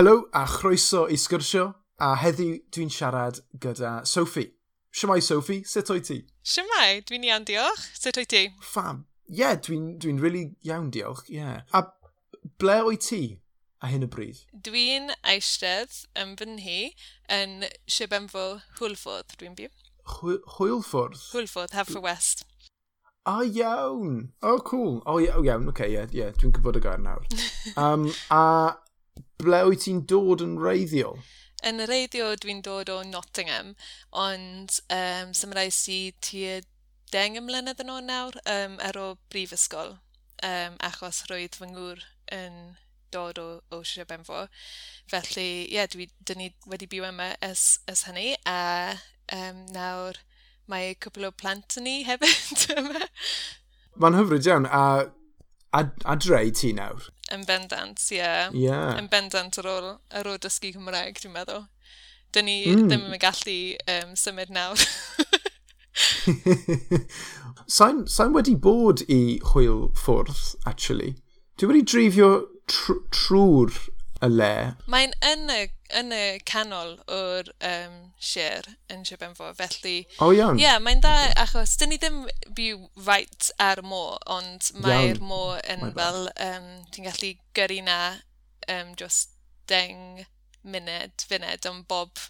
helo a chroeso i sgyrsio, a heddiw dwi'n siarad gyda Sophie. Siamai Sophie, sut o'i ti? Siamai, dwi'n iawn diolch. Sut o'i ti? Fab. Ie, yeah, dwi'n dwi really iawn diolch, ie. Yeah. A ble o'i ti a hyn y bryd? Dwi'n eistedd yn fy nhi yn Sibenfo Hwlfwrdd dwi'n byw. Hwylfwrdd? Hwylfwrdd, Haffa West. A iawn! O, oh, cool. O, oh, iawn, oce, okay, ie, yeah, yeah. dwi'n gwybod y gair nawr. Um, a ble wyt ti'n dod yn reiddiol? Yn y reiddio dwi'n dod o Nottingham, ond um, symrais i tua deng ymlynedd yn ôl nawr um, ar o brifysgol, um, achos roedd fy ngŵr yn dod o, o Sir Benfo. Felly, ie, yeah, dyn ni wedi byw yma ys, ys hynny, a um, nawr mae cwpl o plant yn ni hefyd yma. Mae'n hyfryd iawn, a, a, a dreu ti nawr? yn bendant, ie. Yeah. Yeah. Yn bendant ar ôl, ar ôl dysgu Cymraeg, dwi'n meddwl. Dyn ni mm. ddim yn gallu um, symud nawr. sa'n, sa wedi bod i hwyl ffwrdd, actually. Dwi wedi drifio tr trwy'r y le. Mae'n yn y, yn y canol o'r um, sier yn Sir Benfo, felly... O oh, iawn. Ie, yeah, mae'n da, achos dyn ni ddim byw right ar y môr, ond mae'r môr yn mae fel, um, ti'n gallu gyrru na um, just deng munud, funed am bob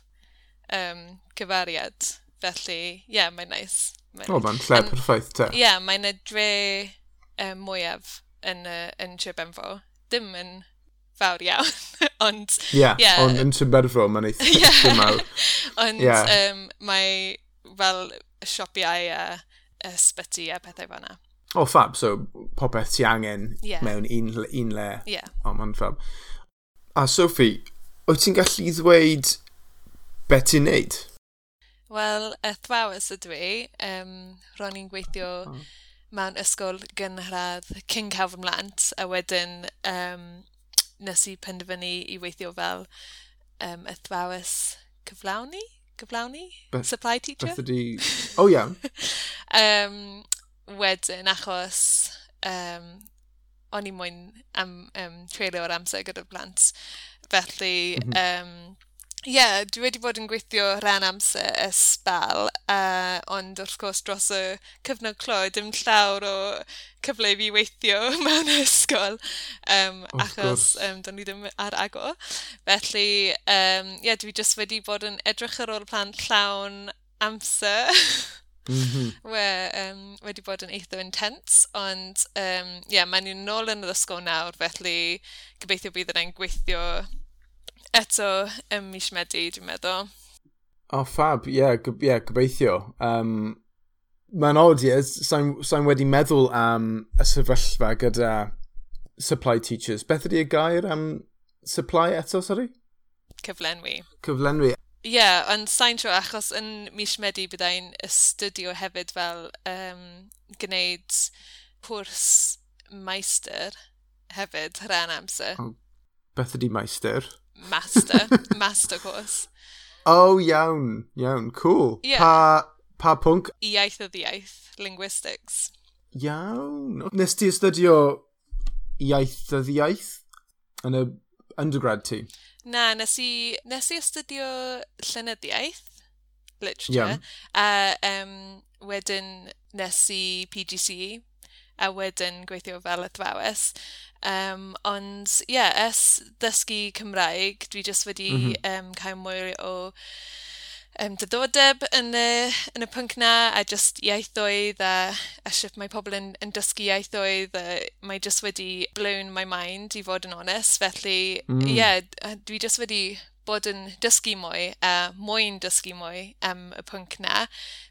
um, cyfariad. Felly, ie, yeah, mae'n nice. O, oh, mae'n lle perffaith te. Ie, yeah, mae'n y dre um, mwyaf yn, uh, yn Sir Benfo. Dim yn fawr iawn. ond, yeah, yeah, ond yn Tymberfro, mae'n eitha yeah. mawr. ond yeah. um, mae fel siopiau a ysbyty a pethau fanna. O, oh, fab, so popeth ti angen yeah. mewn un, un le. Yeah. O, oh, mae'n fab. A Sophie, wyt ti'n gallu ddweud beth ti'n neud? Wel, y thwawys ydw i. Um, ro'n i'n gweithio oh. mewn ysgol gynradd King Cafon Mlant, a wedyn um, nes i penderfynu i weithio fel um, athrawes cyflawni? Cyflawni? Be Supply teacher? Beth ydi... O oh, iawn. Um, wedyn, achos um, o'n i mwyn am, um, treulio'r amser gyda'r blant. Felly, mm -hmm. um, Ie, yeah, dwi wedi bod yn gweithio rhan amser ysbal, uh, ond wrth gwrs dros y cyfnod clo, dim llawr o cyfle i fi weithio mewn ysgol, um, achos um, do'n i ddim ar agor. Felly, um, yeah, dwi jyst wedi bod yn edrych ar ôl plan llawn amser. Mm -hmm. we, um, wedi bod yn eitha intense, ond um, yeah, mae'n ni'n nôl yn yr ysgol nawr, felly gobeithio bydd yna'n gweithio eto ym mis Medi, dwi'n meddwl. O, oh, fab, ie, yeah, go, yeah, gobeithio. Um, Mae'n od, ie, sa'n wedi meddwl am y sefyllfa gyda supply teachers. Beth ydy y gair am supply eto, sori? Cyflenwi. Cyflenwi. Ie, yeah, ond sa'n tro achos yn mis Medi byddai'n ystudio hefyd fel um, gwneud cwrs meister hefyd rhan amser. Oh, beth ydy meister? master, master course. Oh, iawn, iawn, cool. Yeah. Pa, pa pwnc? Iaith o iaith, linguistics. Iawn. Nes ti astudio iaith o iaith yn y undergrad ti? Na, nes i, nes i astudio llenyddiaeth, literature. Yeah. A um, wedyn nes i PGCE a wedyn gweithio fel athrawes. Um, ond ie, yeah, es dysgu Cymraeg, dwi jyst wedi mm -hmm. um, cael mwy o um, diddordeb yn y, yn y pwnc na a jyst iaithoedd a, a sut mae pobl yn, yn dysgu iaithoedd a mae jyst wedi blown my mind i fod yn onest felly mm. ie mm. yeah, dwi jyst wedi bod yn dysgu mwy, uh, mwyn dysgu mwy am um, y pwnc na.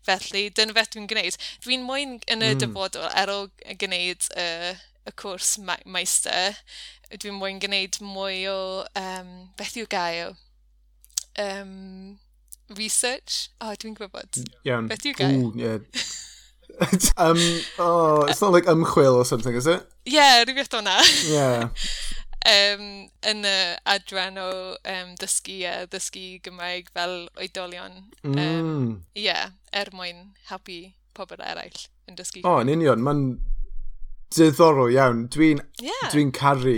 Felly, dyna beth dwi'n gwneud. Dwi'n mwyn yn y mm. dyfodol ar ôl gwneud uh, y cwrs ma meister. Dwi'n mwyn gwneud mwy o, um, beth yw gael? Um, research? O, oh, dwi'n gwybod. Iawn. Beth yw gael? Ooh, yeah. um, oh, it's not like ymchwil or something, is it? Yeah, rhywbeth o'na. yeah. um, yn y adran o um, dysgu a dysgu Gymraeg fel oedolion. Mm. Ie, mm. um, yeah, er mwyn helpu pobl eraill yn dysgu. O, oh, yn union, mae'n diddorol iawn. Dwi'n yeah. dwi caru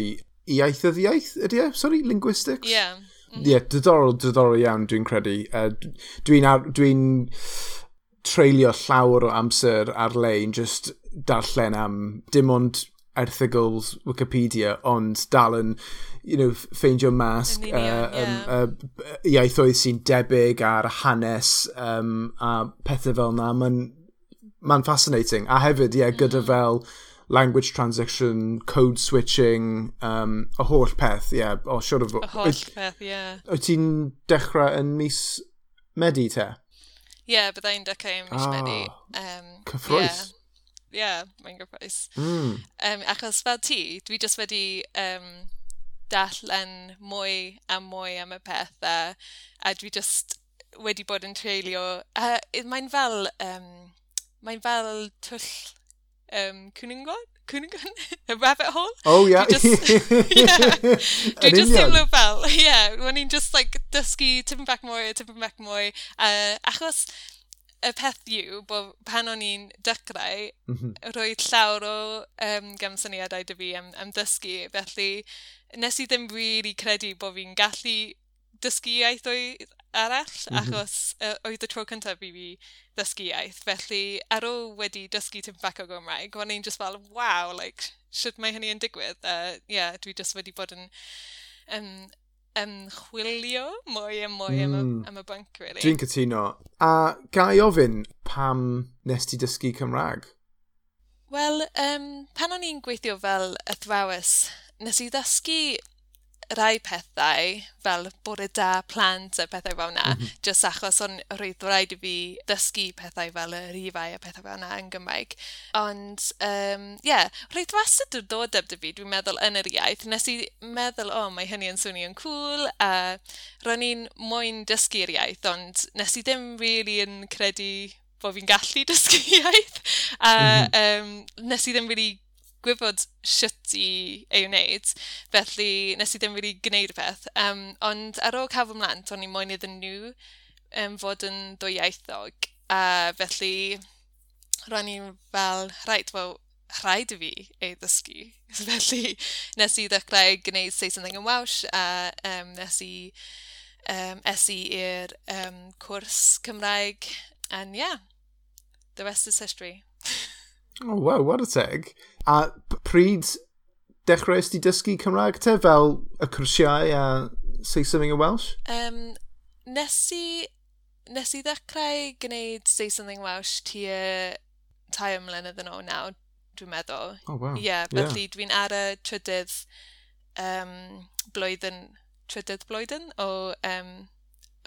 iaithyddiaeth, ydy e? Sorry, linguistics? Ie. Yeah. Mm. yeah, diddorol, diddorol iawn, dwi'n credu. Uh, dwi'n dwi treulio llawer o amser ar-lein, just darllen am dim ond erthygls Wikipedia, ond dal yn you know, ffeindio mas uh, um, uh, iaithoedd sy'n debyg ar hanes um, a pethau fel na. Mae'n ma fascinating. A hefyd, ie, yeah, gyda mm. fel language transition, code switching, um, y holl peth, ie. Yeah, o, oh, siwr o fod. Y holl peth, ie. Yeah. Wyt ti'n dechrau yn mis Medi te? Ie, yeah, byddai'n dechrau yn mis ah, Medi. Um, cyffroes. Yeah yeah, mae'n gyffroes. Mm. Um, achos fel ti, dwi just wedi um, darllen mwy a mwy am y peth a dwi just wedi bod yn treulio. Uh, mae'n fel, um, mae'n fel twll um, cwningon? Cwningon? a rabbit hole? Oh, yeah. Dwi just, yeah. dwi just teimlo fel, yeah, when i'n just like dysgu tipyn bach mwy, tipyn bach mwy. Uh, achos, y peth yw bod pan o'n i'n dechrau, mm -hmm. roedd llawer o um, gamsyniadau dy fi am, am dysgu, felly nes i ddim really credu bod fi'n gallu dysgu iaith oedd arall, mm -hmm. achos uh, oedd y tro cyntaf i fi ddysgu iaith, felly ar ôl wedi dysgu tym bach o Gymraeg, o'n i'n just fel, wow, like, sut mae hynny yn digwydd? A uh, yeah, dwi just wedi bod yn um, ymchwilio mwy a mwy mm. am, y, hmm. am y bunk, really. Dwi'n cytuno. A gai ofyn pam nes ti dysgu Cymraeg? Wel, um, pan o'n i'n gweithio fel athrawes, nes i ddysgu rai pethau, fel bod y da plant a pethau fel yna, mm -hmm. jyst achos o'n roedd rhaid i fi dysgu pethau fel y rifau a pethau fel yna yn Gymraeg. Ond, ie, um, yeah, roedd wastad yn dod dy fi, dwi'n meddwl, yn yr iaith. Nes i meddwl, o, oh, mae hynny yn swnio'n cool, a ro'n i'n moyn dysgu'r iaith, ond nes i ddim really yn credu bod fi'n gallu dysgu iaith. A mm -hmm. um, nes i ddim really gwybod sut i ei wneud, felly nes i ddim wedi gwneud y peth. Um, ond ar ôl cael fy mlant, o'n i moyn iddyn nhw um, fod yn dwyieithog. A felly, ro'n i'n fel, rhaid, wel, rhaid i fi ei ddysgu. felly, nes i ddechrau gwneud Saesneg yn Welsh, a um, nes i um, esu i'r um, cwrs Cymraeg. And yeah, the rest is history. oh, wow, what a teg. A pryd dechrau ysdi dysgu Cymraeg te, fel y cwrsiau a Saesneg a Welsh? Um, nes i, nes i ddechrau gwneud Saesneg Welsh tua tai ymlynedd yn ôl nawr, dwi'n meddwl. Oh, wow. Ie, yeah, felly yeah. dwi'n ar y trydydd um, blwyddyn, trydydd blwyddyn o, um,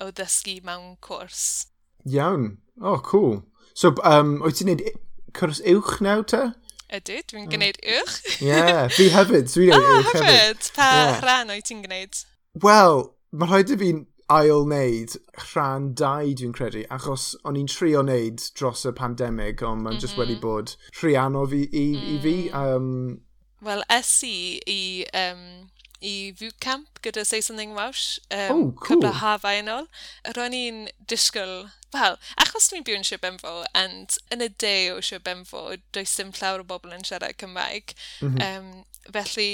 o ddysgu mewn cwrs. Iawn. Oh, cool. So, um, wyt ti'n gwneud cwrs uwch nawr te? Ydy, dwi'n mm. gwneud uwch. Ie, yeah, fi hefyd, dwi'n gwneud uwch hefyd. hefyd, pa yeah. rhan o'i ti'n gwneud? Wel, mae rhaid i fi'n ail wneud rhan dau dwi'n credu, achos o'n i'n trio wneud dros y pandemig, ond mae'n mm -hmm. just wedi mhm. bod rhiannof i, i, mm. i fi. Um, Wel, es i i um, i Bootcamp gyda Say Something Welsh um, oh, cool. Cybla hafau yn ôl. Ro'n i'n disgwyl, wel, achos dwi'n byw yn Sir Benfo, and yn y de o Sir Benfo, does dim llawer o bobl yn siarad Cymraeg. Mm -hmm. um, felly,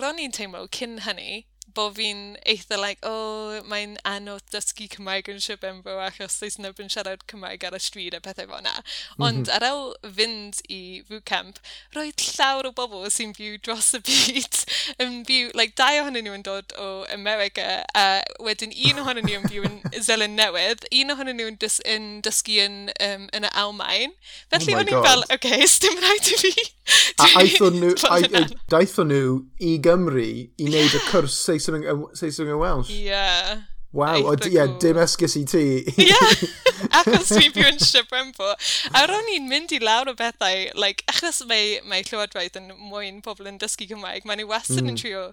ro'n i'n teimlo cyn hynny, bod fi'n eitha like, o, oh, mae'n anodd dysgu Cymraeg yn Sir Benfro achos does neb yn siarad Cymraeg ar y stryd a pethau fel yna. Mhm. Ond mm -hmm. ar ôl fynd i bootcamp, roedd llawer o bobl sy'n byw dros y byd yn byw, like, dau ohonyn nhw yn dod o America a wedyn un ohonyn nhw yn byw yn Zelen Newydd, un ohonyn nhw yn, dys yn dysgu yn, um, yn y Almain. Felly oh o'n i'n fel, oce, okay, sdim rhaid i fi. a aethon nhw, daethon nhw i Gymru i wneud y cwrs something, uh, say something in Welsh? Yeah. Wow, o, ie, dim esgus i ti. Ie, achos dwi'n byw yn Siabrenbo. A ro'n i'n mynd i lawr o bethau, like, achos mae, mae Llywodraeth yn mwyn pobl yn dysgu Cymraeg, mae'n i wastad mm. yn trio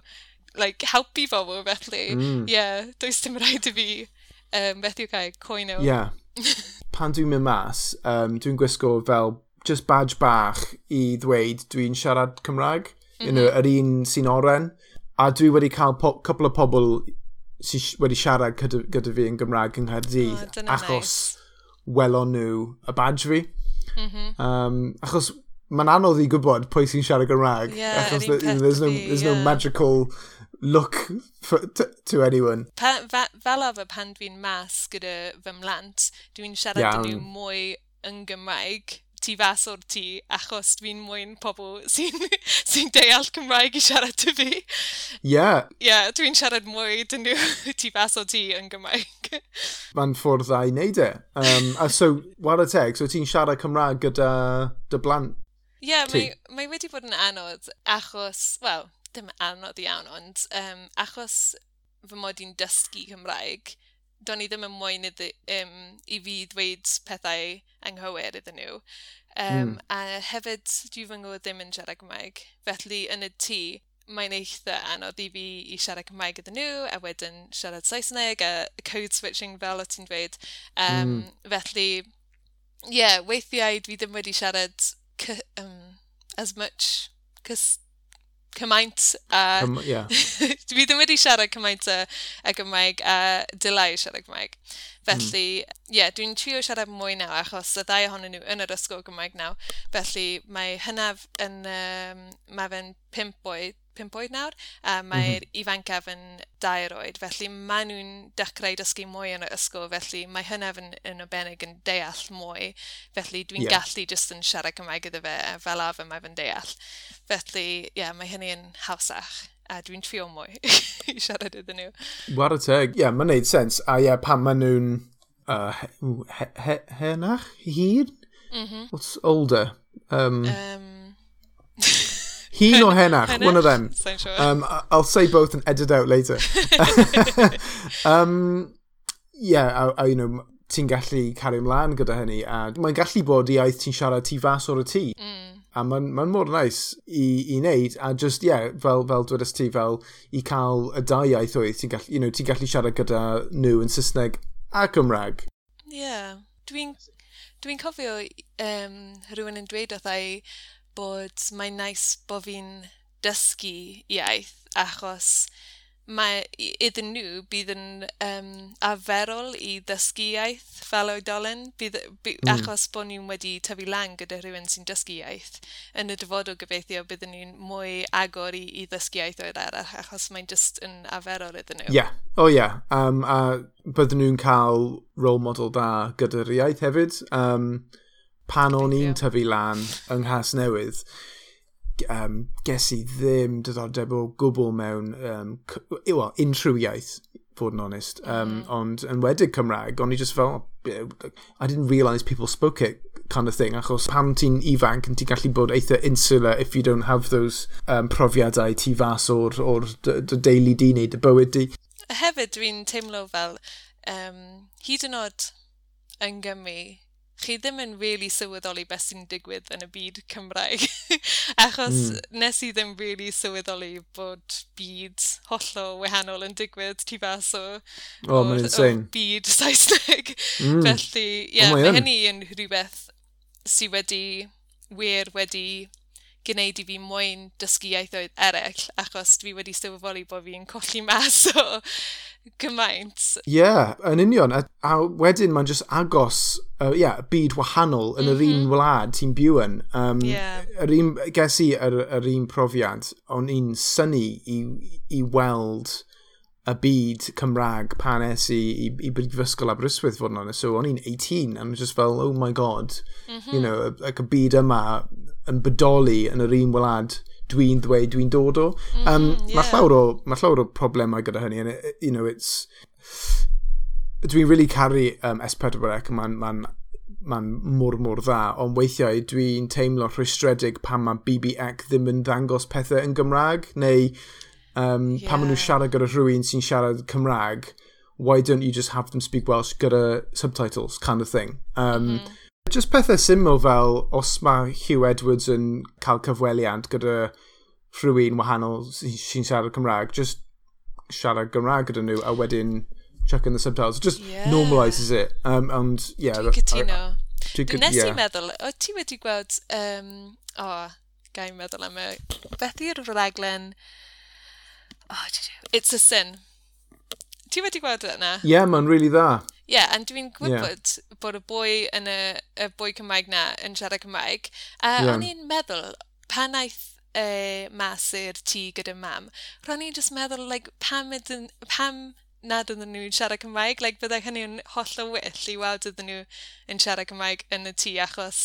like, helpu bobl, felly, mm. ie, mm. yeah, does dim rhaid i fi um, beth yw cael coen Ie. Yeah. Pan dwi'n mynd mas, um, dwi'n gwisgo fel just badge bach i ddweud dwi'n siarad Cymraeg. Mm -hmm. you know, mm-hmm. yr un sy'n oren. A dwi wedi cael cwpl o pobl sydd wedi siarad gyda, gyda fi yn Gymraeg yng Nghaerdydd oh, achos nice. welon nhw y badge fi. Mm -hmm. um, achos mae'n anodd i gwybod pwy sy'n siarad Gymraeg. Yeah, achos the, there's, no, there's yeah. no magical look for, to to anyone. Pa, fa, fel arfer pan dwi'n mas gyda fy mlant, dwi'n siarad yeah, nhw mwy yn Gymraeg tu fas o'r tŷ achos dwi'n mwyn pobl sy'n sy deall Cymraeg i siarad dy fi. Ie. Yeah. Ie, yeah, dwi'n siarad mwy dyn nhw tu fas o'r tŷ yn Gymraeg. Mae'n ffordd dda i wneud e. Um, a so, war y teg, so ti'n siarad Cymraeg gyda dy blant Ie, yeah, mae, mae wedi bod yn anodd achos, wel, dim anodd iawn, ond um, achos fy mod i'n dysgu Cymraeg, do'n i ddim yn moyn iddi, um, i fi ddweud pethau anghywir iddyn nhw. Um, mm. A hefyd, dwi fy ngwyd ddim yn siarad Cymraeg. Felly, yn y tŷ, mae'n eitha anodd i fi i siarad Cymraeg iddyn nhw, a wedyn siarad Saesneg, a code switching fel o ti'n dweud. Um, mm. Felly, ie, yeah, weithiau dwi ddim wedi siarad um, as much, cys cymaint. A... Um, yeah. dwi ddim wedi siarad cymaint e, y, y Gymraeg a dylai siarad Gymraeg. Felly, hmm. ie, mm. yeah, dwi'n trio siarad mwy nawr achos y ddau ohonyn nhw yn yr ysgol Gymraeg naw. Felly mae hynaf yn, um, mae fe'n pimp oed pimp oed nawr. a Mae'r mm -hmm. ifancaf yn dair oed, felly maen nhw'n dechrau dysgu mwy yn yr ysgol, felly mae hynaf yn, yn obenig yn deall mwy, felly dwi'n yeah. gallu jyst yn siarad Cymraeg iddo fe, fel arfer mae fe'n deall. Felly, ie, yeah, mae hynny yn hawsach a dwi'n trio mwy i siarad iddyn nhw. War y teg, ie, yeah, mae'n neud sens. A ie, yeah, pan maen nhw'n uh, he, he, henach, hyd? Mm -hmm. What's older? Um, um... He or Henach, Henach, one of them. Sure. Um, I'll say both and edit out later. um, yeah, a, a, you know, ti'n gallu cario ymlaen gyda hynny, a mae'n gallu bod i aeth ti'n siarad ti fas o'r tŷ. Mm. A mae'n ma mor nice i, i wneud, a just, yeah, fel, fel dwedais ti, fel i cael y dau iaith oedd, ti'n gallu, you know, ti gallu siarad gyda nhw yn Saesneg a Cymraeg. Ie, yeah. dwi'n dwi, cofio um, rhywun yn dweud oedd bod mae'n nais bod fi'n dysgu iaith achos mae iddyn nhw bydd yn um, arferol i ddysgu iaith fel oedolyn bydd, by, mm. achos bod nhw'n wedi tyfu lan gyda rhywun sy'n dysgu iaith yn y dyfodol gobeithio byddwn nhw'n mwy agor i, i ddysgu iaith oed arall achos mae'n just yn arferol iddyn nhw. Ie, yeah. o oh, ie. Yeah. Um, a byddwn nhw'n cael role model da gyda'r iaith hefyd. Um, pan o'n i'n tyfu lan yng Nghas Newydd, um, ges i ddim diddordeb o gwbl mewn um, well, unrhyw iaith, fod yn onest. Um, mm. Ond yn wedig Cymraeg, o'n i just fel, I didn't realise people spoke it kind of thing, achos pan ti'n ifanc yn ti'n gallu bod eitha insular if you don't have those um, profiadau ti fas o'r, or dy deulu di neu dy bywyd di. Hefyd dwi'n teimlo fel, um, hyd yn oed yn Gymru, chi ddim yn really sylweddoli beth sy'n digwydd yn y byd Cymraeg. Achos mm. nes i ddim really sylweddoli bod byd hollol wahanol yn digwydd tu fas o, oh, o, o byd Saesneg. Mm. Felly, ie, yeah, oh, mae hynny yn rhywbeth sydd wedi wir wedi gwneud i fi mwyn dysgu ieithoedd eraill, achos dwi wedi sylweddoli bod fi'n colli mas o gymaint. Ie, yeah, yn union. A, a wedyn mae'n just agos uh, yeah, byd wahanol yn mm -hmm. yr un mhm. wlad ti'n byw yn. Um, yeah. yr un, ges i yr, yr un profiad, o'n i'n syni i, i weld y byd Cymraeg pan es i, i, i Brifysgol Aberystwyth fod yn honest. So o'n i'n 18 and just fel, oh my god, mm -hmm. you know, like y byd yma yn bodoli yn yr un wlad dwi'n dweud dwi'n dod o. Mm, um, yeah. Mae llawer o, mae llawer o problemau gyda hynny, and it, you know, it's... Dwi'n really caru um, S4C, ac mae'n ma ma'n mor mor dda, ond weithiau dwi'n teimlo rhwystredig pan mae BBEC ddim yn ddangos pethau yn Gymraeg, neu um, yeah. pan maen nhw'n siarad gyda rhywun sy'n siarad Cymraeg, why don't you just have them speak Welsh gyda subtitles kind of thing. Um, mm -hmm. Just pethau syml fel os mae Hugh Edwards yn cael cyfweliant gyda rhywun wahanol sy'n siarad Cymraeg, just siarad Gymraeg gyda nhw a wedyn chuck in the subtitles. Just yeah. normalises it. Um, and, yeah, Dwi'n cytuno. Dwi'n nes yeah. i meddwl, o ti wedi gweld, um, o, oh, gael meddwl am y, beth yw'r raglen, oh, it's a sin. Ti wedi gweld yna? Ie, yeah, mae'n really dda. Ie, yeah, and dwi'n gwybod yeah. bod y boi yn y, y boi Cymraeg na yn siarad Cymraeg. Uh, yeah. o'n i'n meddwl, pan aeth e, mas i'r tŷ gyda mam, ro'n i'n just meddwl, like, pam, ydyn, pam nad ydyn nhw'n siarad Cymraeg, like, byddai hynny'n holl o wyll i weld ydyn nhw yn siarad Cymraeg yn y tŷ, achos,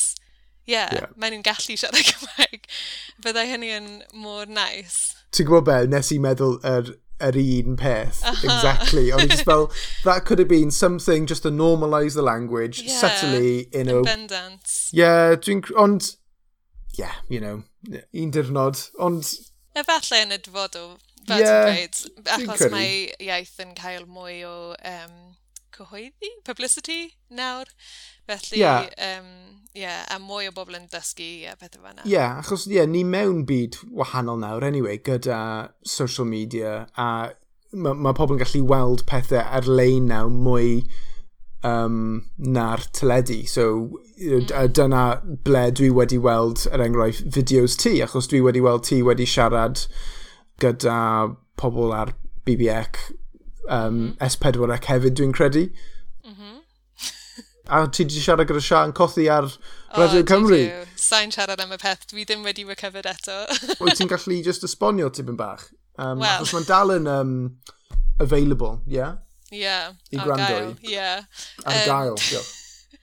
ie, yeah, yeah. maen nhw'n gallu siarad Cymraeg. Byddai hynny yn mor nice. Ti'n gwybod be, nes i meddwl yr er yr un peth, uh -huh. exactly. O'n i just fel, that could have been something just to normalise the language, yeah, subtly, you know. Bendant. Yeah, dwi'n... Ond, yeah, you know, un dirnod, ond... Efallai yn y dyfodol, fel yeah, dweud, achos mae iaith yn cael mwy o um, cyhoeddi, publicity nawr. Felly, yeah. um, yeah, a mwy o bobl yn dysgu a pethau fanna. Ie, yeah, achos yeah, ni mewn byd wahanol nawr, anyway, gyda social media, a mae ma pobl yn gallu weld pethau ar-lein naw mwy um, na'r teledu. So, mm. dyna ble dwi wedi weld, er enghraifft, fideos ti, achos dwi wedi weld ti wedi siarad gyda pobl ar BBEC, um, mm. S4C hefyd, dwi'n credu. A ti wedi siarad gyda Sian Cothi ar Radio oh, Cymru? Sa'n siarad am y peth, dwi ddim wedi recovered eto. Wyt ti'n gallu just esbonio tipyn bach? Um, well. Achos mae'n dal yn um, available, ie? Yeah? Ie. Yeah, I gwrando i. Ie. Ar gael, ie.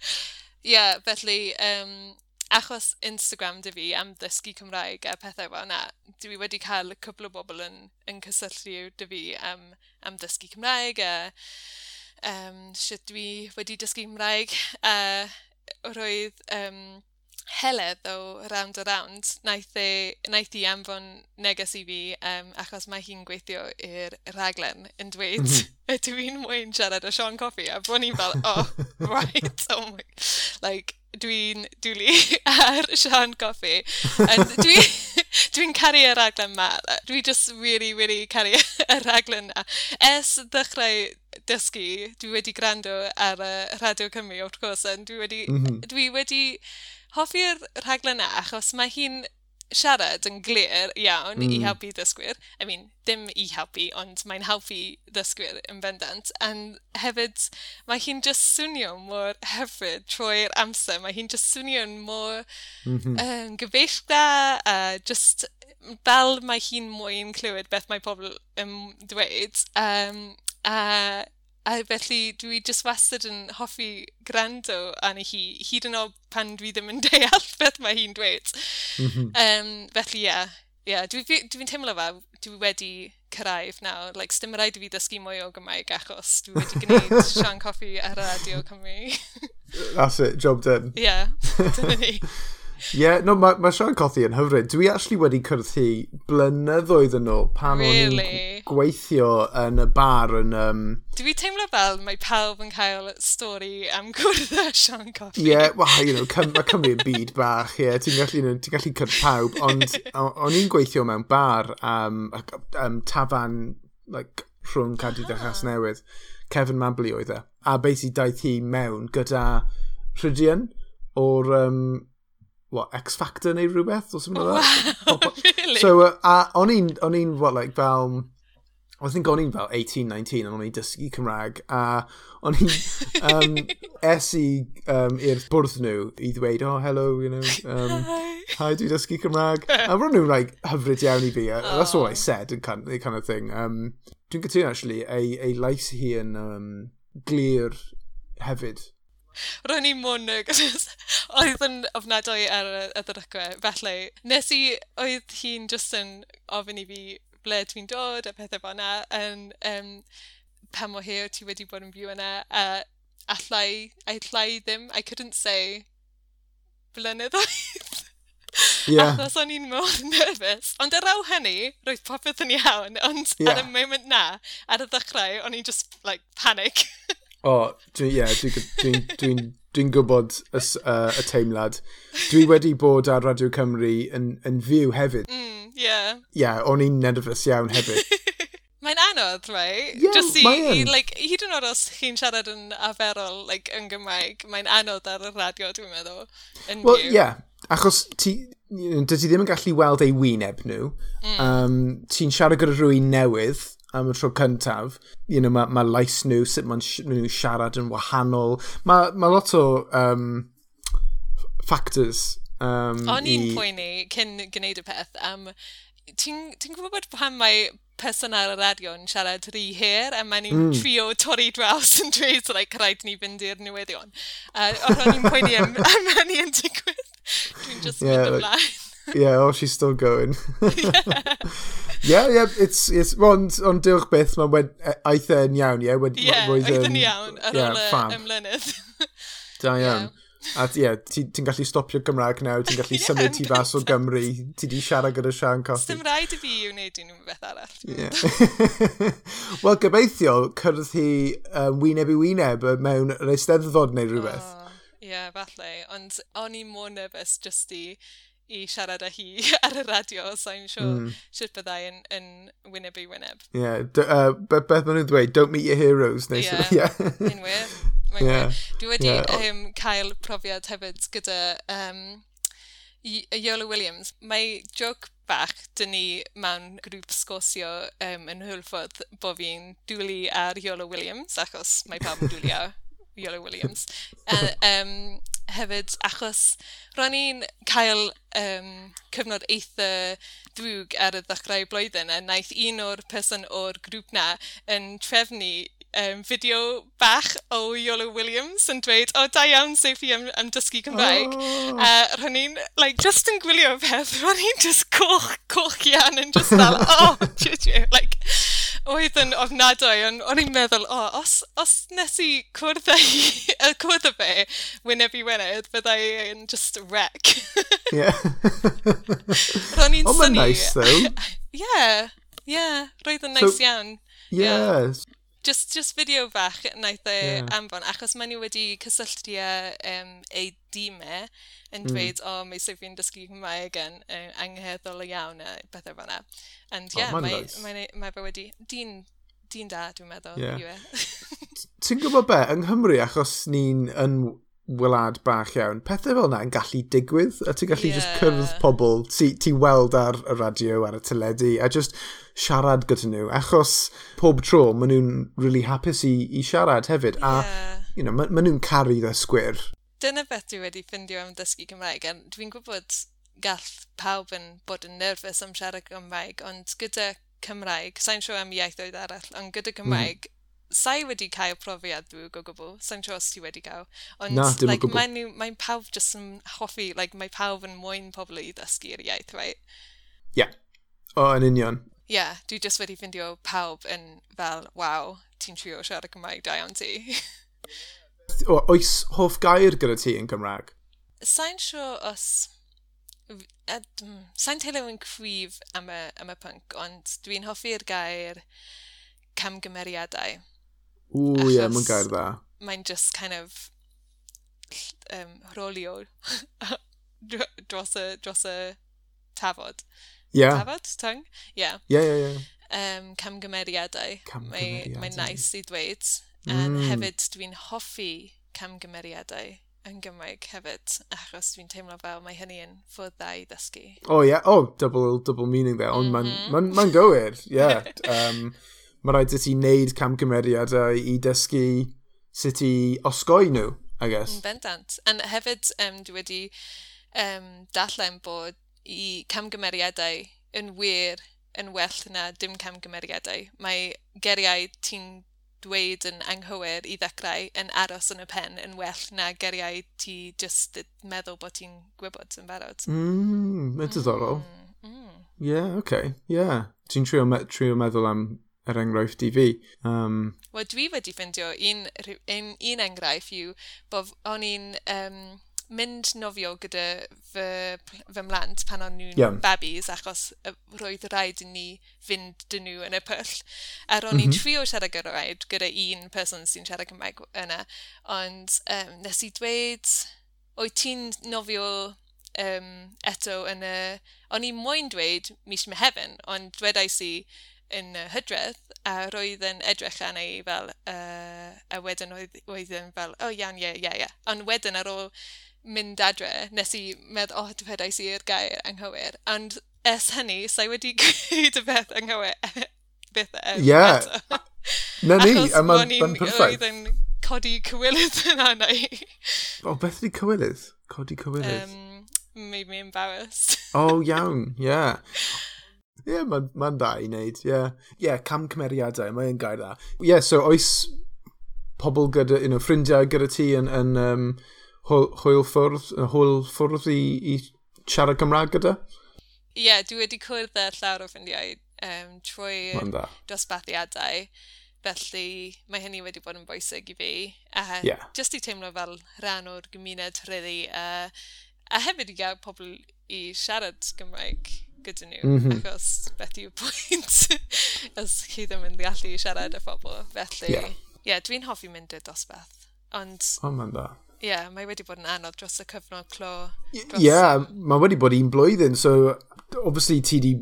Ie, felly, um, achos Instagram dy fi am ddysgu Cymraeg a pethau fel yna, dwi wedi cael cwbl o bobl yn, yn cysylltu dy fi am, am ddysgu Cymraeg a um, sut dwi wedi dysgu Cymraeg. a roedd um, Heledd o Round a Round naeth, e, naeth i anfon neges i fi um, achos mae hi'n gweithio i'r raglen yn dweud mm ydw i'n mwyn siarad o Sean Coffey a bod ni'n fel oh right oh my like dwi'n dwlu ar Sean Coffey and dwi Dwi'n caru y raglen yma. Dwi just really, really caru y raglen yna. Es ddechrau dysgu, dwi wedi gwrando ar y Radio Cymru, wrth gwrs, dwi wedi, mm -hmm. dwi wedi hoffi'r rhaglen yna achos mae hi'n siarad yn glir iawn mm. i helpu ddysgwyr. I mean, dim i helpu, ond mae'n helpu ddysgwyr yn bendant. And hefyd, mae hi'n just swnio mor hyfryd trwy'r amser. Mae hi'n just swnio'n mor mm -hmm. um, gyfeillda a just fel mae hi'n mwyn clywed beth mae pobl yn dweud. Um, a uh, A felly dwi jyst wastad yn hoffi gwrando arni hi, hyd yn oed pan dwi ddim yn deall beth mae hi'n dweud. Mm -hmm. um, felly ie, yeah, yeah, dwi'n dwi, dwi teimlo fa, dwi wedi cyrraedd nawr. Like, stym rhaid i fi ddysgu mwy o Gymraeg achos dwi wedi gwneud Sian Coffi ar y Radio Cymru. That's it, job done. yeah, dyna ni. Yeah, no, mae ma Sean Cothi yn hyfryd. Dwi actually wedi cyrthu blynyddoedd yn ôl pan really? o'n gweithio yn y bar yn... Um... Dwi teimlo fel mae pawb yn cael stori am gwrdd â Sean Cothi. Ie, yeah, well, you know, cym, mae Cymru yn byd bach, ie. Yeah. Ti'n gallu, you know, ti gallu cyrth pawb, ond o'n i'n gweithio mewn bar um, um, tafan like, rhwng Cadwyd ah. a Newydd. Kevin Mably oedd e. A beth i daeth hi mewn gyda Rhydian o'r um, what, X Factor neu rhywbeth, or something like that. Wow, really? So, uh, a o'n i'n, o'n i'n, what, like, fel, I think o'n i'n fel 18, 19, and o'n i'n dysgu Cymraeg, a o'n i'n um, es i um, i'r bwrdd nhw i ddweud, oh, hello, you know, um, hi, dwi'n dysgu Cymraeg. A ro'n nhw'n like, hyfryd iawn i fi, oh. that's all I oh. said, kind, kind of thing. Um, dwi'n gytuno, actually, ei, ei lais hi yn um, glir hefyd, Ro'n i'n mwyn nhw, oedd yn ofnadwy ar y, y ddyrygwe. Felly, nes i, oedd hi'n just yn ofyn i fi ble dwi'n dod a pethau fel yna, yn um, pam o hir ti wedi bod yn byw yna, a allai, I allai ddim, I couldn't say blynyddoedd. Yeah. Achos o'n i'n mor nervous. Ond ar awl hynny, roedd popeth yn iawn, ond yeah. ar y moment na, ar y ddechrau, o'n i'n just, like, panic. O, oh, dwi'n yeah, dwi, dwi, dwi, dwi, gwybod y, uh, y teimlad. Dwi wedi bod ar Radio Cymru yn, yn fyw hefyd. Mm, yeah. Yeah, o'n i'n nerfus iawn hefyd. mae'n anodd, right? Yeah, Just i, i, like, hyd yn oed os chi'n siarad yn aferol like, yn Gymraeg, mae'n anodd ar y radio, dwi'n meddwl, yn well, byw. yeah, achos ti, dydy ddim yn gallu weld ei wyneb nhw. Mm. Um, ti'n siarad gyda rhywun newydd, am y tro cyntaf. You know, mae ma lais nhw, sut maen nhw siarad yn wahanol. Mae ma lot o um, factors um, O'n i'n i... poeni cyn gwneud y peth Um, Ti'n ti gwybod bod pan mae person ar y radio yn siarad rhy her a mae'n mm. trio torri draws yn dweud like, rhaid ni fynd i'r newyddion. Uh, o'r o'n i'n poeni am, am hynny yn digwydd. Dwi'n just yeah, mynd ymlaen. Like yeah, oh, she's still going. yeah, yeah, it's, it's, ond, on diolch beth, mae'n wed, e, aeth e'n iawn, ie? Yeah, yeah oedd yn iawn ar ôl y ymlynydd. Da iawn. Yeah. A ie, yeah, ti'n ti gallu stopio Gymraeg nawr, ti'n gallu yeah, symud ti fas o Gymru, ti di siarad gyda Sian Coffi. Dim rhaid i fi i'w wneud unrhyw beth arall. Yeah. Wel, gobeithio, cyrraedd hi um, wyneb i wyneb mewn yr eisteddfod neu rhywbeth. Ie, oh, yeah, falle, ond o'n i mor nervous just i i siarad â hi ar y radio, so I'm sure mm. sut byddai yn, yn wyneb i wyneb. Ie, yeah. Uh, beth maen nhw'n dweud, don't meet your heroes, Ie, yeah. yeah. Unwyr, yeah. Dwi wedi yeah. um, cael profiad hefyd gyda um, Yola Williams. Mae joc bach dyn ni mewn grŵp sgosio um, yn hwlffodd bod fi'n dwlu ar Yola Williams, achos mae pawb yn dwlu ar Yola Williams. A, um, hefyd, achos ro'n i'n cael um, cyfnod eitha drwg ar y ddechrau blwyddyn a naeth un o'r person o'r grŵp na yn trefnu um, fideo bach o Iolo Williams yn dweud, o, oh, da iawn, Sophie, am, am dysgu Cymraeg. Oh. Uh, ro'n i'n, like, just yn gwylio peth, ro'n i'n just coch, coch iawn yn just fel, o, oh, like, Oedd yn ofnadwy, ond o'n i'n meddwl, o, oh, os, os nes i cwrdd â cwrdd â fe, wyneb i wyneb, bydda i yn just wreck. Ie. Ro'n i'n syni... Ond nice, though. Ie, ie, roedd yn nice so, iawn. Yeah. yeah. Just, just video fach naeth e yeah. anfon, achos maen nhw wedi cysylltu um, ei dîmau yn hmm. dweud, mm. o, oh, mae Sophie'n dysgu Cymraeg yn uh, angheddol iawn a bethau fel. And yeah, oh, mae, nice. mae, mae fe wedi, dyn, dyn da, dwi'n meddwl, yeah. E. Ti'n gwybod be, yng Nghymru, achos ni'n yn wylad bach iawn, pethau fel yna yn gallu digwydd, a ti'n gallu yeah. just cyrdd pobl, ti, ti weld ar y radio, ar y teledu, a just siarad gyda nhw, achos pob tro maen nhw'n really hapus i, i siarad hefyd, yeah. a you know, maen ma nhw'n caru ddysgwyr dyna beth dwi wedi ffindio am dysgu Cymraeg. A dwi'n gwybod gall pawb yn bod yn nerfus am siarad Cymraeg, ond gyda Cymraeg, sa'n siw am ieithoedd arall, ond gyda mhm. Cymraeg, mm. sa'i wedi cael profiad drwy o gwbl, sa'n siŵr os ti wedi cael. Ond Na, like, mae'n mae pawb jyst yn hoffi, like, mae pawb yn mwyn pobl i ddysgu'r iaith, right? Ie, yeah. o, yn union. Ie, yeah, dwi jyst wedi ffindio pawb yn fel, waw, ti'n trio siarad Cymraeg da iawn ti. o, oes hoff gair gyda ti yn Cymraeg? Sa'n siŵr os... Mm, sa'n teulu yn cryf am y, am y punk, ond dwi'n hoffi'r gair camgymeriadau. O, ie, yeah, mae'n gair dda. Mae'n just kind of um, rolio dros y, dros y tafod. Yeah. Tafod? Tung? Yeah. Yeah, yeah, yeah. Um, camgymeriadau. Camgymeriadau. Mae'n mae nice i dweud. Um, mm. Hefyd, dwi'n hoffi camgymeriadau yn Gymraeg hefyd, achos dwi'n teimlo fel mae hynny yn fod dda i ddysgu. O oh, ie, yeah. oh, double, double meaning there, ond mm -hmm. mae'n ma, ma gywir, ie. Yeah. um, mae rhaid i ti wneud camgymeriadau i dysgu sut i osgoi nhw, I guess. Bendant. A hefyd, um, dwi wedi um, darllen bod i camgymeriadau yn wir yn well na dim camgymeriadau. Mae geriau ti'n dweud yn anghywir i ddechrau yn aros yn y pen yn well na geriau ti just meddwl bod ti'n gwybod yn barod. Mm, mae'n mm, diddorol. Mm, mm. Yeah, okay, yeah. Ti'n trio, me trio meddwl am er enghraifft i fi. Um... Wel, dwi wedi ffindio un, un, un enghraifft yw bod o'n i'n um, mynd nofio gyda fy, fy mlant pan o'n nhw'n yeah. babis achos roedd rhaid i ni fynd dyn nhw yn y pwll. A ro'n mm -hmm. i'n trio siarad gyda rhaid gyda un person sy'n siarad Cymraeg yna, ond um, nes i dweud, oed ti'n nofio um, eto yn y... O'n i'n moyn dweud mis mehefn, ond dwedais i yn y hydredd a roedd yn edrych arna i fel, uh, a wedyn oedd, oedd yn fel, o oh, iawn, ie, ie, ie. Ond wedyn ar ôl mynd adre, nes i meddwl, o, oh, dywedais i'r gair anghywir. Ond es hynny, sa'i wedi gwneud y beth anghywir bethau. Yeah. Ie. Na ni, a mae'n perffaith. Achos o'n codi cywilydd yn anna i. O, beth ydi cywilydd? Codi cywilydd? Um, made me embarrassed. oh, iawn, ie. Yeah. Ie, yeah, mae'n ma, da i wneud, ie. Yeah. Ie, yeah, cam cymeriadau, mae'n gair da. Ie, yeah, so oes pobl gyda, you know, ffrindiau gyda ti yn, yn um, hwyl ffwrdd, hwyl ffwrdd i, i siarad Cymraeg gyda? Ie, yeah, dwi wedi cwrdd â llawer o ffrindiau um, trwy dosbathiadau, Felly mae hynny wedi bod yn bwysig i fi. Uh, yeah. Just i teimlo fel rhan o'r gymuned rili. Uh, a hefyd i gael pobl i siarad Gymraeg gyda nhw. Mm -hmm. Achos beth yw'r pwynt os chi ddim yn gallu siarad â phobl. Felly, ie, yeah. yeah, dwi'n hoffi mynd i'r dosbarth. Ond... O, oh, mae'n da. Ie, yeah, mae wedi bod yn anodd dros y cyfnod clo. Ie, yeah, mae wedi bod un blwyddyn, so obviously ti di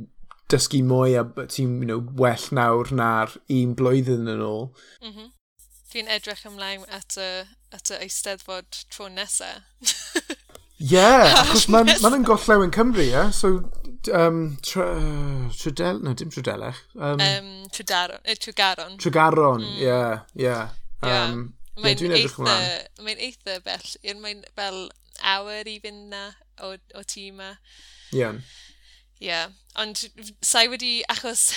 dysgu mwy a ti'n you know, well nawr na'r un blwyddyn yn ôl. Mm -hmm. Fi'n edrych ymlaen at y, at y eisteddfod tro nesaf. Ie, yeah, achos mae'n ma yn gollew yn Cymru, ie? Yeah? So, um, tra, trydel, no, dim trydelech. Um, um, trydaron, e, trygaron. Trygaron, mm. ie, mm. yeah, ie. Um, Mae'n yeah, eitha, mae'n eitha bell. Mae'n fel awr i fynd na o, o tŷ yma. Ie. Yeah. Ie. Yeah. Ond sa'i wedi, achos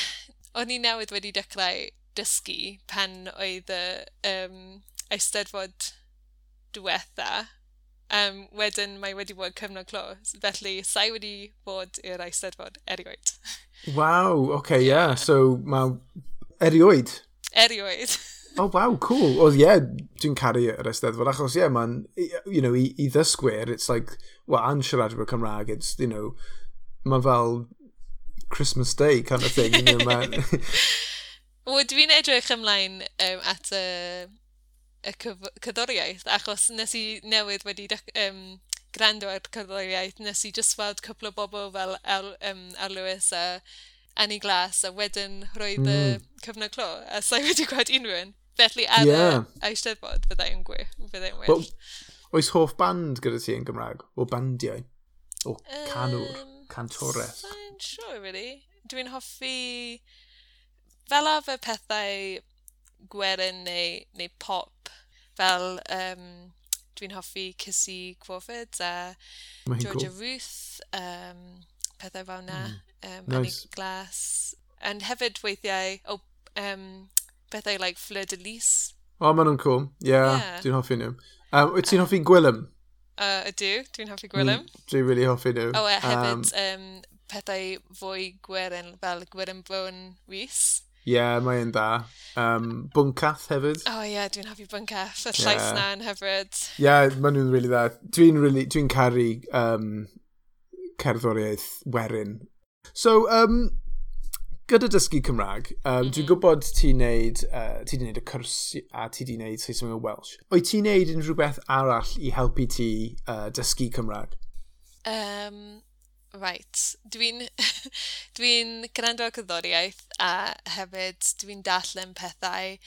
o'n i newydd wedi dechrau dysgu pan oedd y um, eisteddfod diwetha. Um, wedyn mae wedi bod cyfnod clo, felly sa'i wedi bod i'r eisteddfod erioed. Waw, oce, okay, ie. Yeah. So mae erioed? Erioed. O, oh, wow, cool. Oedd, ie, yeah, dwi'n caru yr Eisteddfod, achos, ie, yeah, man, you know, i, i ddysgwyr, it's like, well, a'n siaradwyr Cymraeg, it's, you know, mae fel Christmas Day kind of thing. you know, man. Wel, dwi'n edrych ymlaen um, at y, y cyddoriaeth, achos nes i newydd wedi um, grando ar cyddoriaeth, nes i just weld cwpl o bobl fel Al, um, Al Lewis a Annie Glass, a wedyn roedd mm. y cyfnod clo, a sa'i wedi gweld unrhyw un. Felly ar yeah. y eisteddfod fyddai'n gwych. Fyddai'n well, oes hoff band gyda ti yn Gymraeg? O bandiau? O canwr? Um, cantores? Sa'n siŵr, sure, really. Dwi'n hoffi... Fel arfer pethau gwerin neu, neu pop. Fel um, dwi'n hoffi Cissy Crawford a Georgia cool. Ruth, um, pethau fel na, mm. um, nice. Annie Glass. And hefyd weithiau, oh, um, bethau like Fleur de Lis. O, oh, maen nhw'n cool. Yeah, yeah. dwi'n hoffi nhw. Um, wyt ti'n hoffi Gwylym? Uh, ydw, dwi'n hoffi Gwylym. Mm, dwi'n really hoffi nhw. O, oh, e, hefyd um, um, pethau fwy gweren fel Gweren Bwn Rhys. Ie, yeah, mae'n da. Um, Bwncath hefyd. O oh, ie, yeah, dwi'n hoffi Bwncath, y llais yeah. na'n hefyd. Ie, yeah, maen nhw'n really dda. Dwi'n really, dwi caru um, cerddoriaeth werin. So, um, gyda dysgu Cymraeg, um, mm -hmm. dwi'n mhm. gwybod ti'n neud, uh, ti neud y cwrs a ti di neud Saesneg o Welsh. O'i ti'n neud unrhyw beth arall i helpu ti uh, dysgu Cymraeg? Um, right. Dwi'n dwi gwrando ar gyddoriaeth a hefyd dwi'n darllen pethau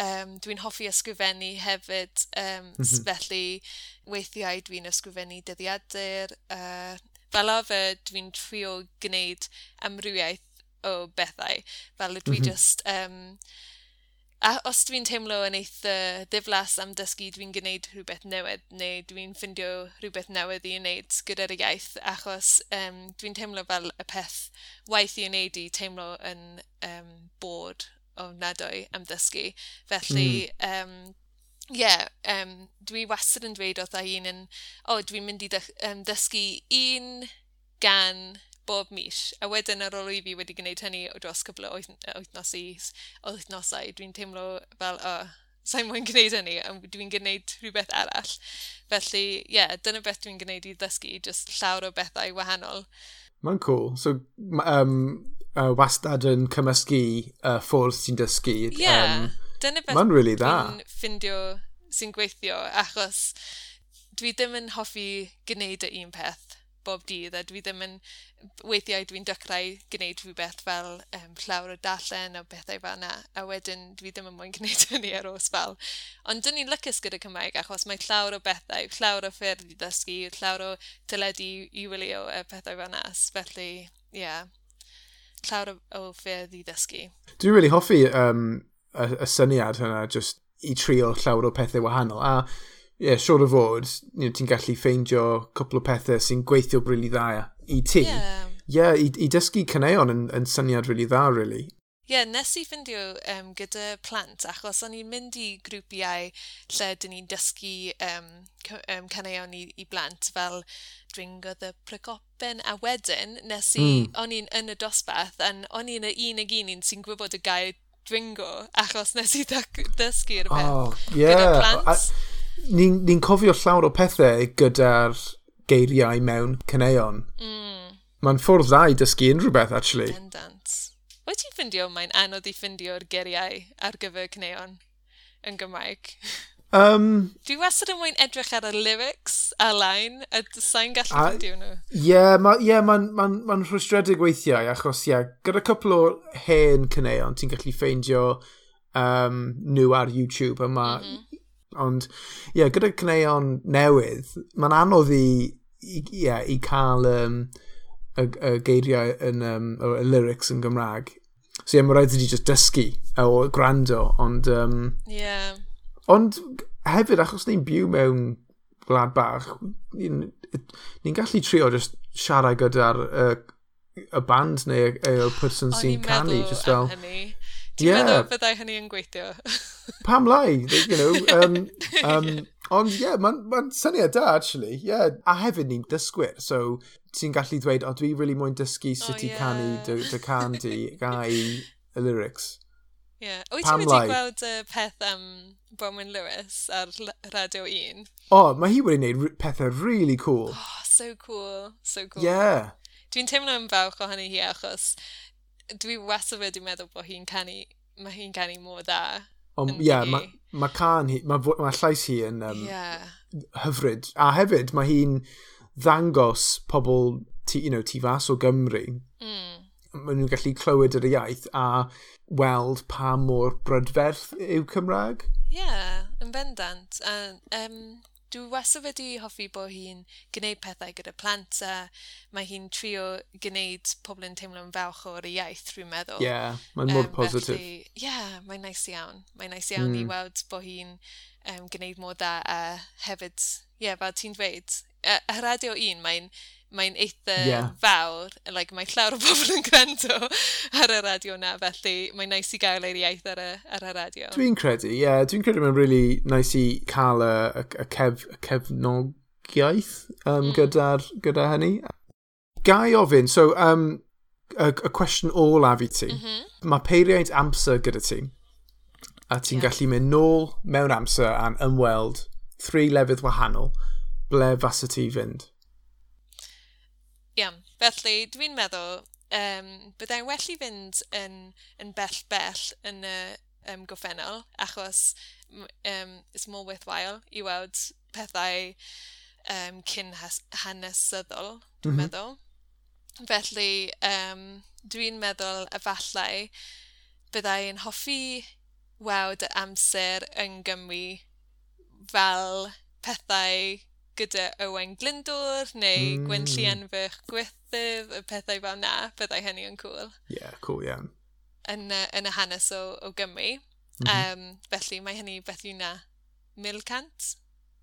um, dwi'n hoffi ysgrifennu hefyd, um, mm -hmm. felly weithiau dwi'n ysgrifennu dyddiadur. Uh, fel arfer, dwi'n trio gwneud amrywiaeth o bethau. Fel dwi mm -hmm. just... Um, a os dwi'n teimlo yn eitha ddiflas am dysgu, dwi'n gwneud rhywbeth newydd neu dwi'n ffindio rhywbeth newydd i wneud gyda'r iaith achos um, dwi'n teimlo fel y peth waith i wneud i teimlo yn um, bod o nadwy am dysgu. Felly, mm. um, Ie, yeah, um, dwi wastad yn dweud oedd un yn, o, oh, dwi'n mynd i ddysgu un gan bob mis. A wedyn ar ôl i fi wedi gwneud hynny o dros cwbl o wythnosau, dwi'n teimlo fel, o, oh, sa'n mwyn gwneud hynny, a dwi'n gwneud rhywbeth arall. Felly, ie, yeah, dyna beth dwi'n gwneud i ddysgu, just llawer o bethau wahanol. Mae'n cool. So, um, uh, wastad yn cymysgu uh, ffwrdd sy'n dysgu. Ie, yeah, um, dyna beth mae'n really dwi'n ffindio sy'n gweithio, achos dwi ddim yn hoffi gwneud y un peth bob dydd a dwi ddim yn weithiau dwi'n dychrau gwneud rhywbeth fel um, llawer o dallen o bethau fel yna a wedyn dwi ddim yn mwyn gwneud hynny ar os fel ond dyn ni'n lycus gyda Cymraeg achos mae llawer o bethau llawer o ffyrdd i ddysgu llawer o tyledu i wylio y pethau fel yna felly ie yeah, llawer o, o ffyrdd i ddysgu. Dwi'n really hoffi um, y, y syniad hynna just i trio llawer o pethau wahanol a ie, siwr o fod, you know, ti'n gallu ffeindio cwpl o pethau sy'n gweithio rili really dda i ti. Ie, yeah. yeah, i, i dysgu cyneuon yn, yn syniad rili really dda, really. Ie, yeah, nes i ffindio um, gyda plant, achos o'n i'n mynd i grwpiau lle dyn ni'n dysgu um, um, caneuon i, i blant, fel dringodd y precopen, a wedyn nes i, mm. o'n i'n yn y dosbarth, a o'n i'n y un ag un sy'n gwybod y gair dringo, achos nes i ddysgu'r peth oh, yeah. gyda plant. I ni'n ni cofio llawer o pethau gyda'r geiriau mewn cyneuon. Mm. Mae'n ffordd dda i dysgu unrhyw beth, actually. Bendant. Wyt ti'n ffindio mae'n anodd i ffindio'r geiriau ar gyfer cyneuon yn Gymraeg? Um, Dwi wastad yn mwyn edrych ar y lyrics a line, a sa'n gallu ffindio nhw. Ie, yeah, mae'n yeah, ma, ma, ma, ma rhwystredig weithiau, achos ie, yeah, gyda cwpl o hen cyneuon ti'n gallu ffeindio um, nhw ar YouTube, a mae mm -hmm Ond, ie, yeah, gyda cneuon newydd, mae'n anodd i, i, yeah, i cael um, y, y geiriau yn, um, y lyrics yn Gymraeg. So, ie, yeah, mae rhaid i ti just dysgu o gwrando, ond... Um, yeah. Ond hefyd, achos ni'n byw mewn gwlad bach, ni'n ni gallu trio just siarad gyda'r uh, y band neu y, y person sy'n canu. O'n i'n meddwl am hynny. Ti'n yeah. meddwl byddai hynny yn gweithio? pam lai, you know. Um, um, ond ie, yeah, mae'n ma syniad da, actually. Yeah. A hefyd ni'n dysgwyr, so ti'n gallu dweud, o, oh, dwi really mwyn dysgu sut i oh, yeah. canu dy, dy can di, gai y lyrics. Ie. Yeah. Wyt ti wedi gweld y uh, peth am um, Bronwyn Lewis ar Radio 1? O, oh, mae hi wedi gwneud pethau really cool. Oh, so cool. So cool. Yeah. Dwi'n teimlo yn fawch o hi achos dwi wastad wedi meddwl bod hi'n canu, mae hi'n canu mor dda. Ond ie, yeah, mae ma can hi, mae ma llais hi yn um, yeah. hyfryd. A hefyd, mae hi'n ddangos pobl tu, you know, tu fas o Gymru. Mm. Mae nhw'n gallu clywed yr iaith a weld pa mor brydferth yw Cymraeg. Ie, yeah, yn bendant. A, um, dwi wastad wedi hoffi bod hi'n gwneud pethau gyda plant a mae hi'n trio gwneud pobl yn teimlo'n falch o'r iaith, rwy'n meddwl. Ie, yeah, mae'n mor um, positif. Ie, yeah, mae'n nice iawn. Mae'n nice iawn mm. i weld bod hi'n um, gwneud mor dda a hefyd, ie, yeah, fel ti'n dweud, y radio un, mae'n Mae'n eitha yeah. fawr, like, mae llawer o bobl yn gwrando ar y radio na, felly mae'n nice i gael yr iaith ar y, ar y radio. Dwi'n credu, ie. Yeah, Dwi'n credu mae'n really nice i cael y, y, y, cef, y cefnogiaeth um, mm. gyda'r gyda hynny. Gai ofyn, so, um, y, y cwestiwn olaf fi ti. Mm -hmm. Mae peiriaid amser gyda ti a ti'n yeah. gallu mynd nôl mewn amser a'n ymweld thri lefydd wahanol, ble fasa ti fynd? Iawn, felly dwi'n meddwl um, byddai'n well i fynd yn, yn bell bell yn y um, goffennol, achos um, it's more worthwhile i weld pethau um, cyn hanesyddol, dwi'n mm -hmm. meddwl. Felly, um, dwi'n meddwl efallai byddai'n hoffi weld y amser yn Gymru fel pethau gyda Owen Glyndwr neu mm. Gwyn Llienfych Gwythydd, y pethau fel na, byddai hynny yn cool. Ie, yeah, cool iawn. Yeah. Yn, yn y hanes o, o Gymru. Mm -hmm. um, felly mae hynny beth yw na mil cant.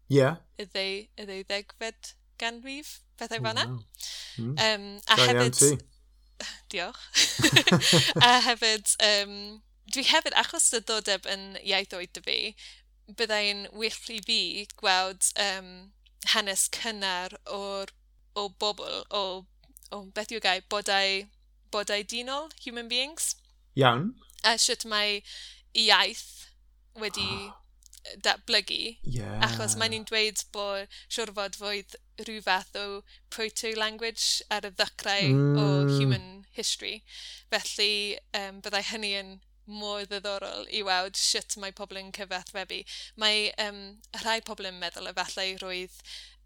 Ie. Yeah. Y ddeu ddegfed ganrif, pethau fel na. Wow. Mm. Um, a Dai hefyd... Diolch. a hefyd, um, dwi hefyd, achos y ddodeb yn iaith oed y fi, byddai'n well i fi gweld um, hanes cynnar o'r o bobl o, o beth yw gael bodau, bodau dinol, human beings. Iawn. A sut mae iaith wedi oh. datblygu. Yeah. Achos mae ni'n dweud bod siwrfod fod rhyw fath o proto-language ar y ddycrau mm. o human history. Felly um, byddai hynny yn mor ddiddorol i weld sut mae pobl yn cyfathrebu. Mae um, rhai pobl yn meddwl efallai roedd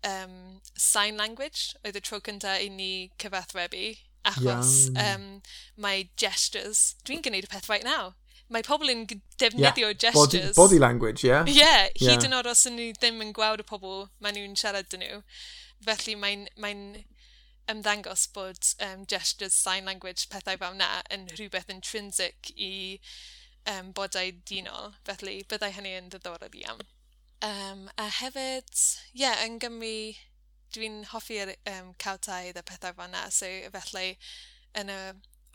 um, sign language oedd y tro cyntaf i ni cyfathrebu achos yeah. um, mae gestures, dwi'n gwneud y peth right now, mae pobl yn defnyddio yeah. gestures. Body, body language, ie? Yeah? Yeah, hyd yeah. yn oed os ydyn nhw ddim yn gweld y pobl maen nhw'n siarad dyn nhw. Felly mae'n mae ymddangos bod um, gestures sign language pethau fel na yn rhywbeth intrinsic i um, bodau dynol, felly byddai hynny yn ddiddorol iawn. Um, a hefyd, ie, yeah, yn Gymru, dwi'n hoffi'r um, cawtau y pethau fel na, so felly yn y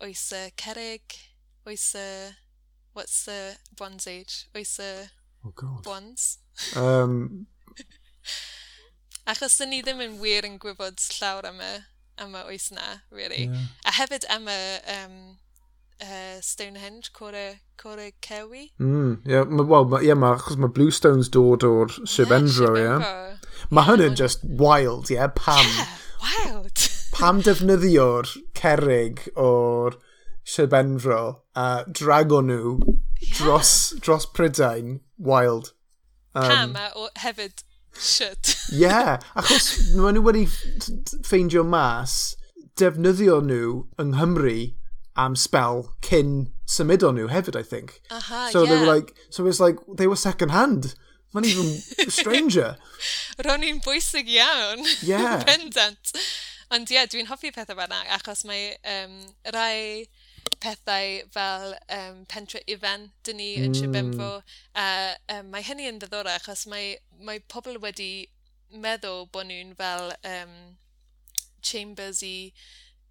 oes y cerig, oes y... What's the bronze age? Oes y... Oh god. Bronze? Um... Achos dyn ni ddim yn wir yn gwybod llawer am y am y oes na, really. Yeah. A hefyd am y um, uh, Stonehenge, Cora, Cora Cewi. Mm, yeah, well, ma, yeah, ma, achos mae Bluestones dod o'r Shib yeah, yeah. Mae yeah, hynny'n just wild, yeah, pam. Yeah, wild. pam defnyddio'r cerig o'r Shib a drago nhw yeah. dros, dros Prydain, wild. Um, pam, a o, hefyd Shit. Yeah, achos maen nhw wedi ffeindio mas defnyddio nhw yng Nghymru am spell cyn symud o nhw hefyd, I think. Aha, so yeah. they were like, so it's like, they were second hand. Mae'n even stranger. Ro'n i'n bwysig iawn. Yeah. Pendant. Ond ie, yeah, dwi'n hoffi pethau fanna, achos mae um, rai pethau fel um, pentre ifan dyn ni yn mm. yn Sibenfo. A um, mae hynny yn ddiddorol achos mae, mae pobl wedi meddwl bod nhw'n fel um, chambers i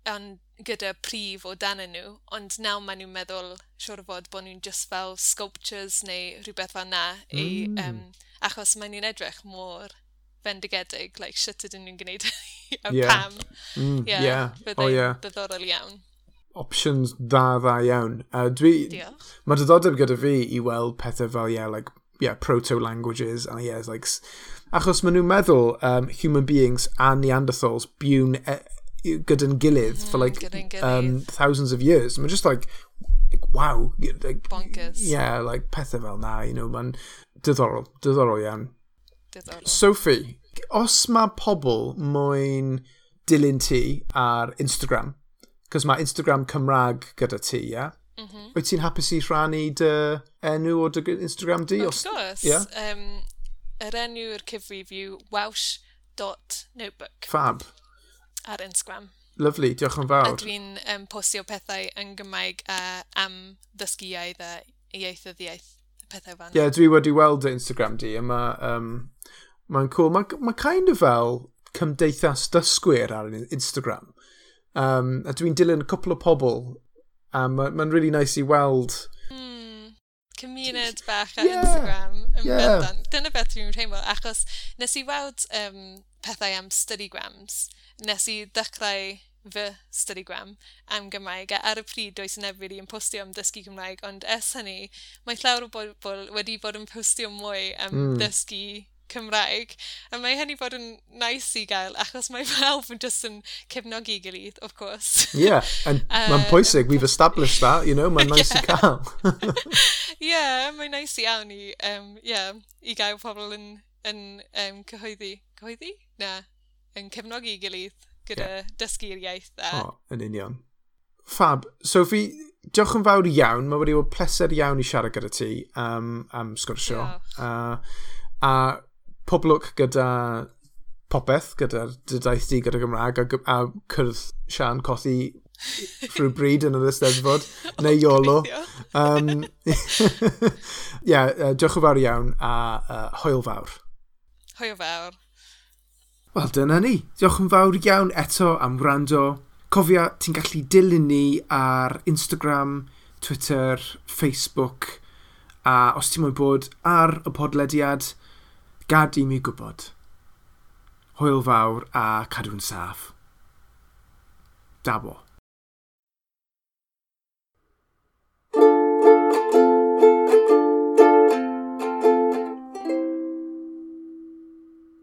on, gyda prif o dan nhw, ond nawr maen nhw'n meddwl siwr o fod bod nhw'n just fel sculptures neu rhywbeth fel na, mm. i, um, achos maen nhw'n edrych mor fendigedig, like, shit ydyn nhw'n gwneud a yeah. pam. Mm, yeah, yeah. Byddai'n oh, yeah. ddiddorol iawn options dda dda iawn. Uh, dwi... Diolch. Mae diddordeb gyda fi i weld pethau fel, yeah, like, yeah, proto-languages, and yeah, like... Achos maen nhw'n meddwl um, human beings a Neanderthals byw'n e gyda'n gilydd mm, for like gilydd. Um, thousands of years. Mae'n just like, like wow. Like, Bonkers. Yeah, like pethau fel na, you know, mae'n diddorol, diddorol iawn. Diddorol. Sophie, os mae pobl moyn dilyn ti ar Instagram, Cos mae Instagram Cymraeg gyda ti, ie? Yeah? Mm -hmm. Wyt ti'n hapus i rhannu dy enw o dy Instagram di? Of course. Yeah? Um, yr enw yw'r cyfrif yw welsh.notebook. Fab. Ar Instagram. Lovely, diolch yn fawr. A dwi'n um, postio pethau yn Gymraeg uh, am ddysgu iaith a iaith o. Pethau fan. Ie, yeah, dwi wedi weld y Instagram di, a mae... Um, Mae'n cool. Mae ma kind of fel cymdeithas dysgwyr ar Instagram. Um, a dwi'n dilyn cwpl o pobl, a mae'n ma really nice i weld... Mm, cymuned bach ar yeah, Instagram. Yeah. Dyna beth dwi'n teimlo, achos nes i weld um, pethau am studygrams, nes i ddechrau fy studygram am Gymraeg a ar y pryd does yna really yn postio am dysgu Cymraeg ond es hynny mae llawer o bobl wedi bod yn postio mwy am mm. dysgu Cymraeg. A mae hynny bod yn nice i gael, achos mae fel yn just yn cefnogi gilydd, of course. Yeah, and uh, mae'n pwysig, we've established that, you know, mae'n nice yeah. i cael. yeah, mae'n nice iawn i, um, yeah, i gael pobl yn, yn um, cyhoeddi. Cyhoeddi? Na, yn cefnogi gilydd gyda yeah. dysgu'r iaith. A... O, oh, yn union. Fab. Sophie, diolch yn fawr iawn. Mae wedi bod pleser iawn i siarad gyda ti um, am sgwrsio. Yeah. Uh, a poblwc gyda popeth, gyda'r dydaeth di gyda Gymraeg, a, a cyrdd Sian cothi rhyw bryd yn yr Eisteddfod, oh, neu Iolo. Um, yeah, uh, diolch yn fawr iawn a uh, hoel fawr. Hoel fawr. Wel, dyna ni. Diolch yn fawr iawn eto am wrando. Cofia, ti'n gallu dilyn ni ar Instagram, Twitter, Facebook, a os ti'n mwyn bod ar y podlediad, Gad i mi gwybod. Hwyl fawr a cadw'n saff. Dabo.